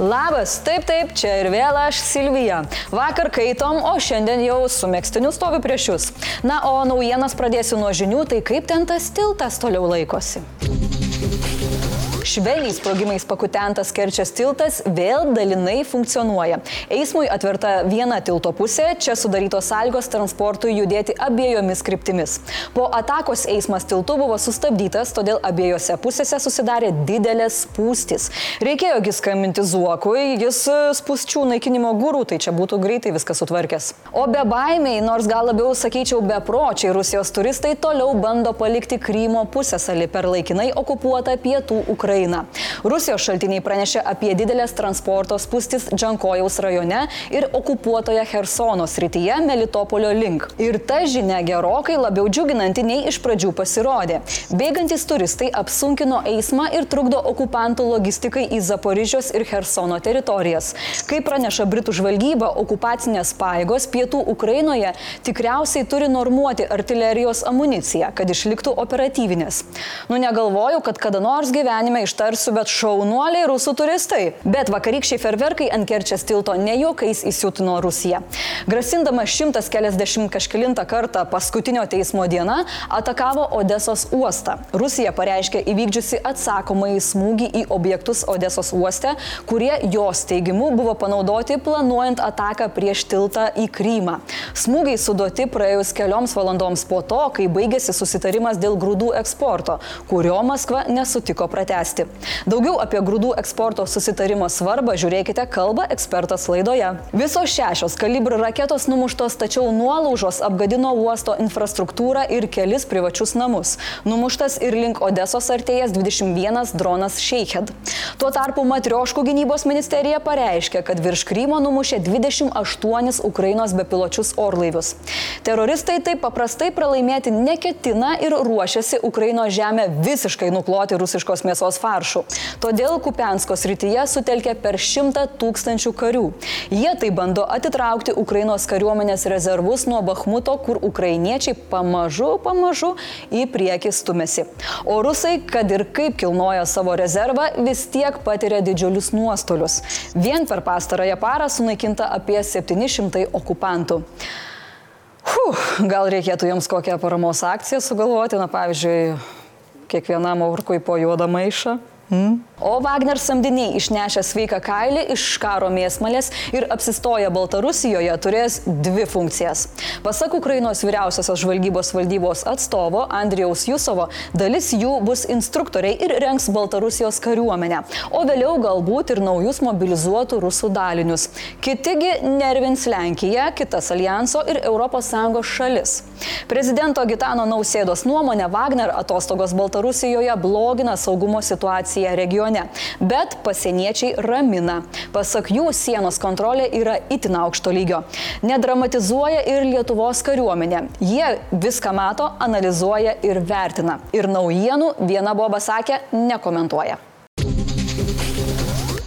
Labas, taip, taip, čia ir vėl aš Silvija. Vakar kaitom, o šiandien jau su mėgstiniu stoviu prieš jūs. Na, o naujienas pradėsiu nuo žinių, tai kaip ten tas tiltas toliau laikosi. Švelniais sprogimais pakutentas Kerčias tiltas vėl dalinai funkcionuoja. Eismui atverta viena tilto pusė, čia sudarytos sąlygos transportui judėti abiejomis kryptimis. Po atakos eismas tiltu buvo sustabdytas, todėl abiejose pusėse susidarė didelės spūstis. Reikėjogi skambinti Zuokui, jis e, spūsčių naikinimo gūrų, tai čia būtų greitai viskas sutvarkęs. O be baimiai, nors gal labiau sakyčiau bepročiai, Rusijos turistai toliau bando palikti Krymo pusėsalį per laikinai okupuotą pietų Ukrainą. Ukrainą. Rusijos šaltiniai pranešė apie didelės transporto spūstis Džankojaus rajone ir okupuotoje Hersono srityje Melitopolio link. Ir ta žinia gerokai labiau džiuginanti nei iš pradžių pasirodė. Bėgantis turistai apsunkino eismą ir trukdo okupantų logistikai į Zaporižios ir Hersono teritorijas. Kaip praneša Britų žvalgyba, okupacinės paėgos pietų Ukrainoje tikriausiai turi normuoti artilerijos amuniciją, kad išliktų operatyvinės. Nu negalvoju, kad kada nors gyvenime ištarsiu, bet šaunuoliai rusų turistai. Bet vakarykščiai ferverkai ant Kerčės tilto ne juokais įsiutino Rusiją. Grasindama 140 kažkilintą kartą paskutinio teismo diena atakavo Odesos uostą. Rusija pareiškė įvykdžiusi atsakomąjį smūgį į objektus Odesos uoste, kurie jos teigimu buvo panaudoti planuojant ataką prieš tiltą į Krymą. Smūgiai suduoti praėjus kelioms valandoms po to, kai baigėsi susitarimas dėl grūdų eksporto, kurio Maskva nesutiko pratesti spręsti. Daugiau apie grūdų eksporto susitarimo svarbą žiūrėkite kalbą ekspertas laidoje. Visos šešios kalibrų raketos numuštos, tačiau nuolaužos apgadino uosto infrastruktūrą ir kelis privačius namus. Numuštas ir link Odesos artėjas 21 dronas Sheikhed. Tuo tarpu Matrioškų gynybos ministerija pareiškė, kad virš Krymo numušė 28 Ukrainos bepiločius orlaivius. Teroristai taip paprastai pralaimėti neketina ir ruošiasi Ukrainos žemę visiškai nukloti rusiškos mėsos faršų. Todėl Kupensko srityje sutelkė per šimtą tūkstančių karių. Jie tai bando atitraukti Ukrainos kariuomenės rezervus nuo Bahmuto, kur ukrainiečiai pamažu, pamažu į priekį stumėsi. O rusai, kad ir kaip kilnoja savo rezervą, vis tiek patiria didžiulius nuostolius. Vien per pastarąją parą sunaikinta apie 700 okupantų. Huh, gal reikėtų jums kokią paramos akciją sugalvoti, na pavyzdžiui, kiekvienam aurkui po juodą maišą. Mm. O Wagner samdiniai išnešę sveiką kailį iš karo mėsmalės ir apsistoję Baltarusijoje turės dvi funkcijas. Pasak Ukrainos vyriausiosios žvalgybos valdybos atstovo Andrijaus Jusovo, dalis jų bus instruktoriai ir renks Baltarusijos kariuomenę, o vėliau galbūt ir naujus mobilizuotų rusų dalinius. Kitigi nervins Lenkiją, kitas alijanso ir ES šalis. Prezidento Gitano Nausėdos nuomonė Wagner atostogos Baltarusijoje blogina saugumo situaciją regione regione. Bet pasieniečiai ramina. Pasak jų, sienos kontrolė yra itin aukšto lygio. Nedramatizuoja ir Lietuvos kariuomenė. Jie viską mato, analizuoja ir vertina. Ir naujienų viena boba sakė, nekomentuoja.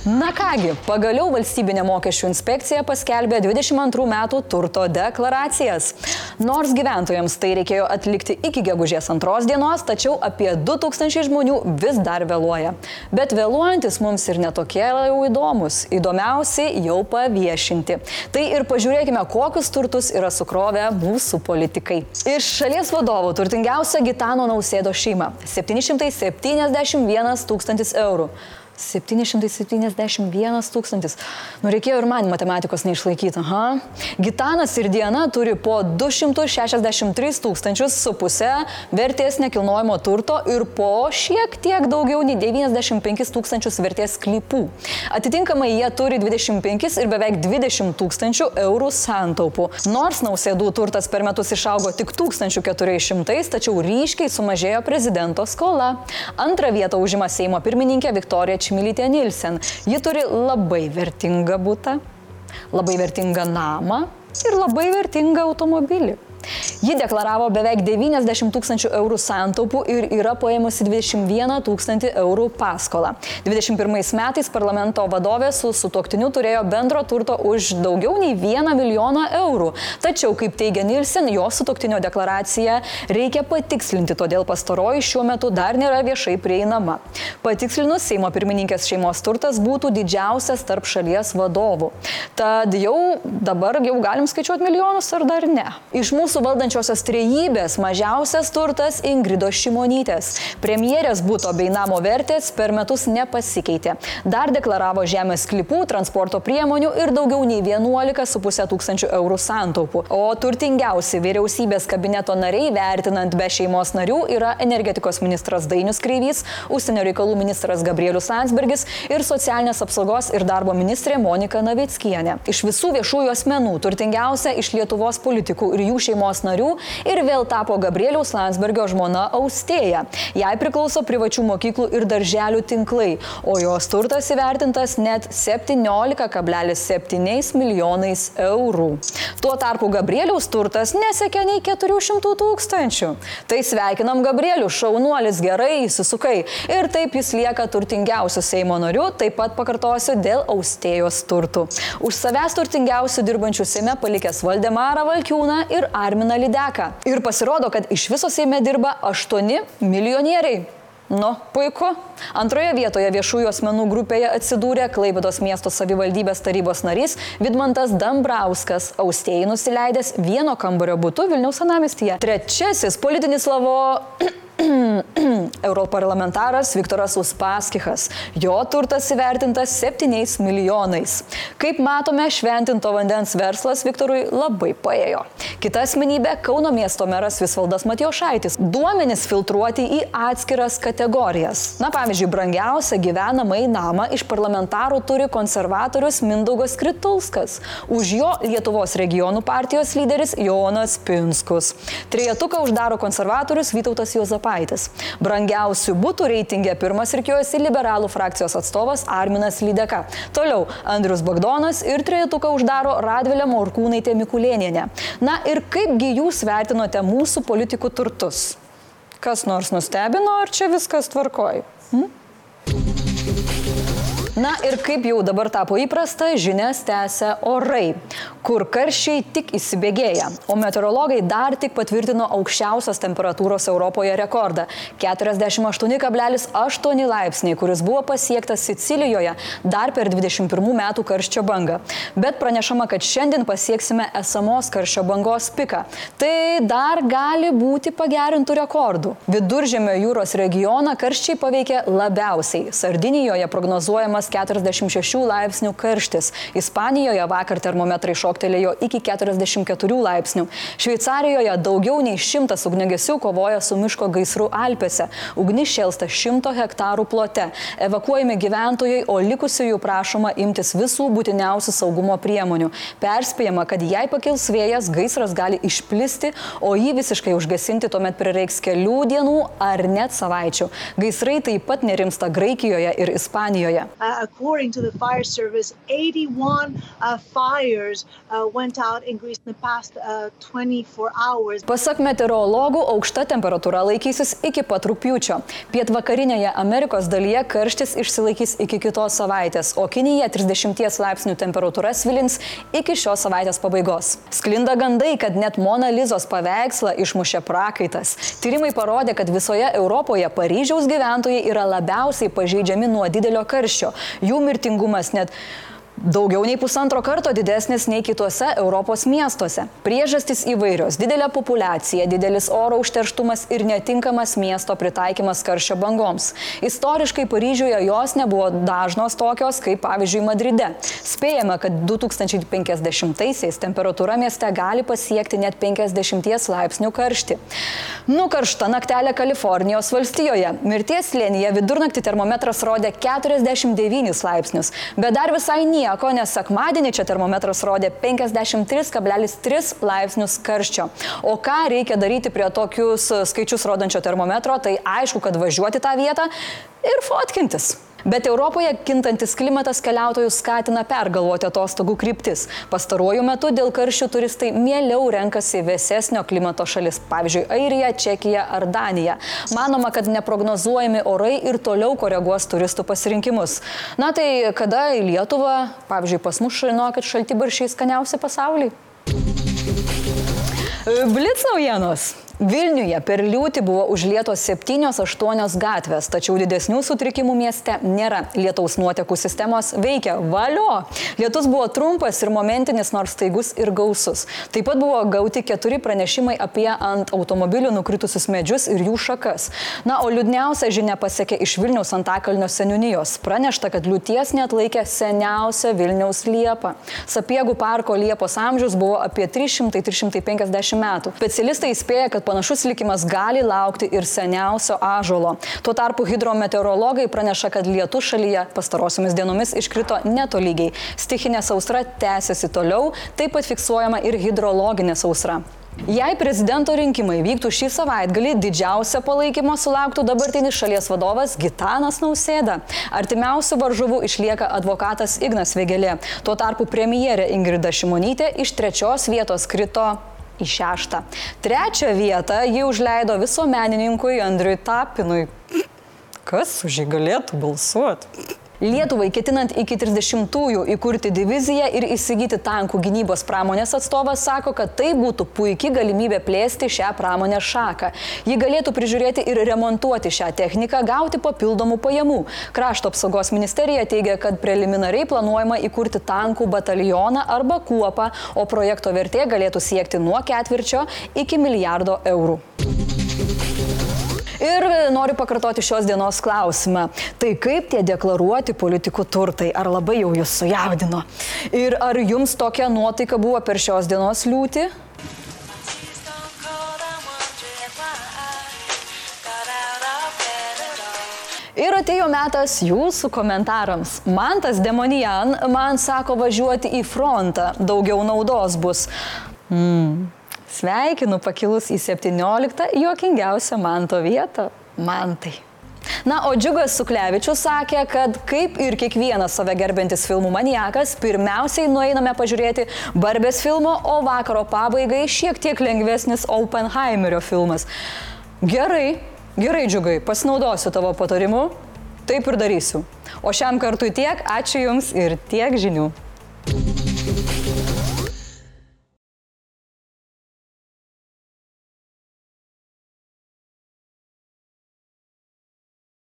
Na kągi, pagaliau valstybinė mokesčių inspekcija paskelbė 22 metų turto deklaracijas. Nors gyventojams tai reikėjo atlikti iki gegužės antros dienos, tačiau apie 2000 žmonių vis dar vėluoja. Bet vėluojantis mums ir netokie jau įdomus. Įdomiausi jau paviešinti. Tai ir pažiūrėkime, kokius turtus yra sukrovę mūsų politikai. Iš šalies vadovų turtingiausia Gitano Nausėdo šeima - 771 tūkstantis eurų. 771 tūkstantis. Nu, reikėjo ir man matematikos neišlaikyti. Aha. Gitanas ir Diena turi po 263 tūkstančius su pusę vertės nekilnojimo turto ir po šiek tiek daugiau nei 95 tūkstančius vertės sklypų. Atitinkamai jie turi 25 ir beveik 20 tūkstančių eurų santaupų. Nors nausėdų turtas per metus išaugo tik 1400, tačiau ryškiai sumažėjo prezidento skola. Antrą vietą užima Seimo pirmininkė Viktorija Čmilytė Nilsen. Ji turi labai vertingą būtą, labai vertingą namą ir labai vertingą automobilį. Ji deklaravo beveik 90 tūkstančių eurų santaupų ir yra paėmusi 21 tūkstantį eurų paskolą. 21 metais parlamento vadovė su sutoktiniu turėjo bendro turto už daugiau nei 1 milijoną eurų. Tačiau, kaip teigia Nilsen, jo sutoktinio deklaraciją reikia patikslinti, todėl pastaroji šiuo metu dar nėra viešai prieinama. Patikslinus, Seimo pirmininkės šeimos turtas būtų didžiausias tarp šalies vadovų. Tad jau dabar jau galim skaičiuoti milijonus ar dar ne. Iš mūsų valdančiosios trejybės mažiausias turtas Ingrido Šimonytės. Premjerės būto bei namo vertės per metus nepasikeitė. Dar deklaravo žemės klipų, transporto priemonių ir daugiau nei 11,5 tūkstančių eurų santaupų. O turtingiausi vyriausybės kabineto nariai, vertinant be šeimos narių, yra energetikos ministras Dainius Kreivys, užsienio reikalų ministras Gabrielius Landsbergis ir socialinės apsaugos ir darbo ministrė Monika Navickienė. Iš visų viešųjų asmenų turtingiausia iš Lietuvos politikų ir jų šeimos narių ir vėl tapo Gabrieliaus Landsbergio žmona Austėja. Jai priklauso privačių mokyklų ir darželių tinklai, o jos turtas įvertintas net 17,7 milijonais eurų. Tuo tarpu Gabrieliaus turtas nesiekia nei 400 tūkstančių. Tai sveikinam Gabrielių, šaunuolis gerai įsisukai ir taip jis lieka turtingiausiu Seimo nariu, taip pat pakartosiu dėl austėjos turtų. Už savęs turtingiausių dirbančių Seime palikęs Valdemarą Valkiūną ir Arminą Lideką. Ir pasirodo, kad iš viso Seime dirba 8 milijonieriai. Nu, puiku. Antroje vietoje viešųjų asmenų grupėje atsidūrė Klaibedos miesto savivaldybės tarybos narys Vidmantas Dambrauskas, austėjai nusileidęs vieno kambario būtų Vilniaus senamestyje. Trečiasis politinis lavo Europarlamentaras Viktoras Uspaskichas. Jo turtas įvertintas 7 milijonais. Kaip matome, šventinto vandens verslas Viktorui labai paėjo. Kita asmenybė - Kauno miesto meras Visvaldas Matijošaitis. Duomenys filtruoti į atskiras kategorijas. Na, pavyzdžiui, brangiausią gyvenamąjį namą iš parlamentarų turi konservatorius Mindaugas Kritulskas. Už jo Lietuvos regionų partijos lyderis Jonas Pinskus. Trejetuką uždaro konservatorius Vytautas Jozapaitis. Žemaitaitis. Brangiausių būtų reitingė pirmas rikiuojasi liberalų frakcijos atstovas Arminas Lydeka. Toliau Andrius Bagdonas ir trejetuką uždaro Radvilė Morkūnaitė Mikulėnienė. Na ir kaipgi jūs vertinote mūsų politikų turtus? Kas nors nustebino, ar čia viskas tvarkoji? Hm? Na ir kaip jau dabar tapo įprasta, žinias tęsia orai, kur karščiai tik įsibėgėja, o meteorologai dar tik patvirtino aukščiausios temperatūros Europoje rekordą - 48,8 laipsniai, kuris buvo pasiektas Sicilijoje dar per 21 metų karščio bangą. Bet pranešama, kad šiandien pasieksime esamos karščio bangos piką. Tai dar gali būti pagerintų rekordų. Viduržėmio jūros regioną karščiai paveikė labiausiai. Sardinijoje prognozuojamas fiksuojamas 46 laipsnių karštis. Ispanijoje vakar termometrai šoktelėjo iki 44 laipsnių. Šveicarijoje daugiau nei šimtas ugnegesių kovoja su miško gaisru Alpėse. Ugnis šėlsta 100 hektarų plote. Evakuojami gyventojai, o likusiųjų prašoma imtis visų būtiniausių saugumo priemonių. Perspėjama, kad jei pakils vėjas, gaisras gali išplisti, o jį visiškai užgesinti tuomet prireiks kelių dienų ar net savaičių. Gaisrai taip pat nerimsta Graikijoje ir Ispanijoje. Uh, according to the fire service, 81 uh, fires uh, went out in Greece in the past uh, 24 hours. Pasak meteorologų, aukšta temperatūra laikysis iki pat rūpiučio. Pietvakarinėje Amerikos dalyje karštis išsilaikys iki kitos savaitės, o Kinija 30 laipsnių temperatūra svilins iki šios savaitės pabaigos. Sklinda gandai, kad net Mona Lizos paveikslą išmušė prakaitas. Tyrimai parodė, kad visoje Europoje Paryžiaus gyventojai yra labiausiai pažeidžiami nuo didelio karščio jų mirtingumas net daugiau nei pusantro karto didesnis nei kitose Europos miestuose. Priežastys įvairios - didelė populiacija, didelis oro užterštumas ir netinkamas miesto pritaikymas karščio bangoms. Istoriškai Paryžiuje jos nebuvo dažnos tokios kaip pavyzdžiui Madride. Spėjama, kad 2050-aisiais temperatūra mieste gali pasiekti net 50 laipsnių karštį. Nukaršta naktelė Kalifornijos valstijoje. Mirties lėnyje vidurnaktį termometras rodė 49 laipsnius, bet dar visai nieko nieko, nes sekmadienį čia termometras rodė 53,3 laipsnius karščio. O ką reikia daryti prie tokius skaičius rodančio termometro, tai aišku, kad važiuoti tą vietą ir fotkintis. Bet Europoje kintantis klimatas keliautojus skatina pergalvoti atostogų kryptis. Pastaruoju metu dėl karščių turistai mieliau renkasi vėsesnio klimato šalis, pavyzdžiui, Airija, Čekija ar Danija. Manoma, kad neprognozuojami orai ir toliau koreguos turistų pasirinkimus. Na tai kada į Lietuvą, pavyzdžiui, pas mus žinokit šaltibaršiai skaniausi pasaulyje? Blitz naujienos. Vilniuje per liūtį buvo užlietos 7-8 gatvės, tačiau didesnių sutrikimų mieste nėra. Lietaus nuotekų sistemos veikia. Valio! Lietus buvo trumpas ir momentinis, nors staigus ir gausus. Taip pat buvo gauti keturi pranešimai apie ant automobilių nukritusius medžius ir jų šakas. Na, o liūdniausia žinia pasiekė iš Vilniaus Antakalnio seniūnijos. Pranešta, kad liūties net laikė seniausia Vilniaus liepa. Sapiegų parko liepos amžius buvo apie 300-350 metų. Specialistai įspėja, kad panašus likimas gali laukti ir seniausio ažolo. Tuo tarpu hidrometeorologai praneša, kad lietų šalyje pastarosiomis dienomis iškrito netolygiai. Stichinė sausra tęsiasi toliau, taip pat fiksuojama ir hidrologinė sausra. Jei prezidento rinkimai vyktų šį savaitgalį, didžiausia palaikymo sulauktų dabartinis šalies vadovas Gitanas Nausėda. Artimiausių varžovų išlieka advokatas Ignas Vėgelė. Tuo tarpu premjerė Ingrida Šimonytė iš trečios vietos krito į šeštą. Trečią vietą ji užleido visuomenininkui Andriui Tapinui. Kas už jį galėtų balsuoti? Lietuvai ketinant iki 30-ųjų įkurti diviziją ir įsigyti tankų gynybos pramonės atstovas sako, kad tai būtų puikia galimybė plėsti šią pramonės šaką. Ji galėtų prižiūrėti ir remontuoti šią techniką, gauti papildomų pajamų. Krašto apsaugos ministerija teigia, kad preliminariai planuojama įkurti tankų batalioną arba kuopą, o projekto vertė galėtų siekti nuo ketvirčio iki milijardo eurų. Ir noriu pakartoti šios dienos klausimą. Tai kaip tie deklaruoti politikų turtai? Ar labai jau jūs sujaudino? Ir ar jums tokia nuotaika buvo per šios dienos liūtį? Ir atėjo metas jūsų komentarams. Man tas demonijan man sako važiuoti į frontą, daugiau naudos bus. Mm. Sveikinu pakilus į 17 juokingiausią manto vietą - mantai. Na, o Džiugas Suklevičius sakė, kad kaip ir kiekvienas save gerbintis filmų maniakas, pirmiausiai nueiname pažiūrėti Barbės filmo, o vakaro pabaigai šiek tiek lengvesnis Oppenheimerio filmas. Gerai, gerai, Džiugai, pasinaudosiu tavo patarimu, taip ir darysiu. O šiam kartui tiek, ačiū Jums ir tiek žinių.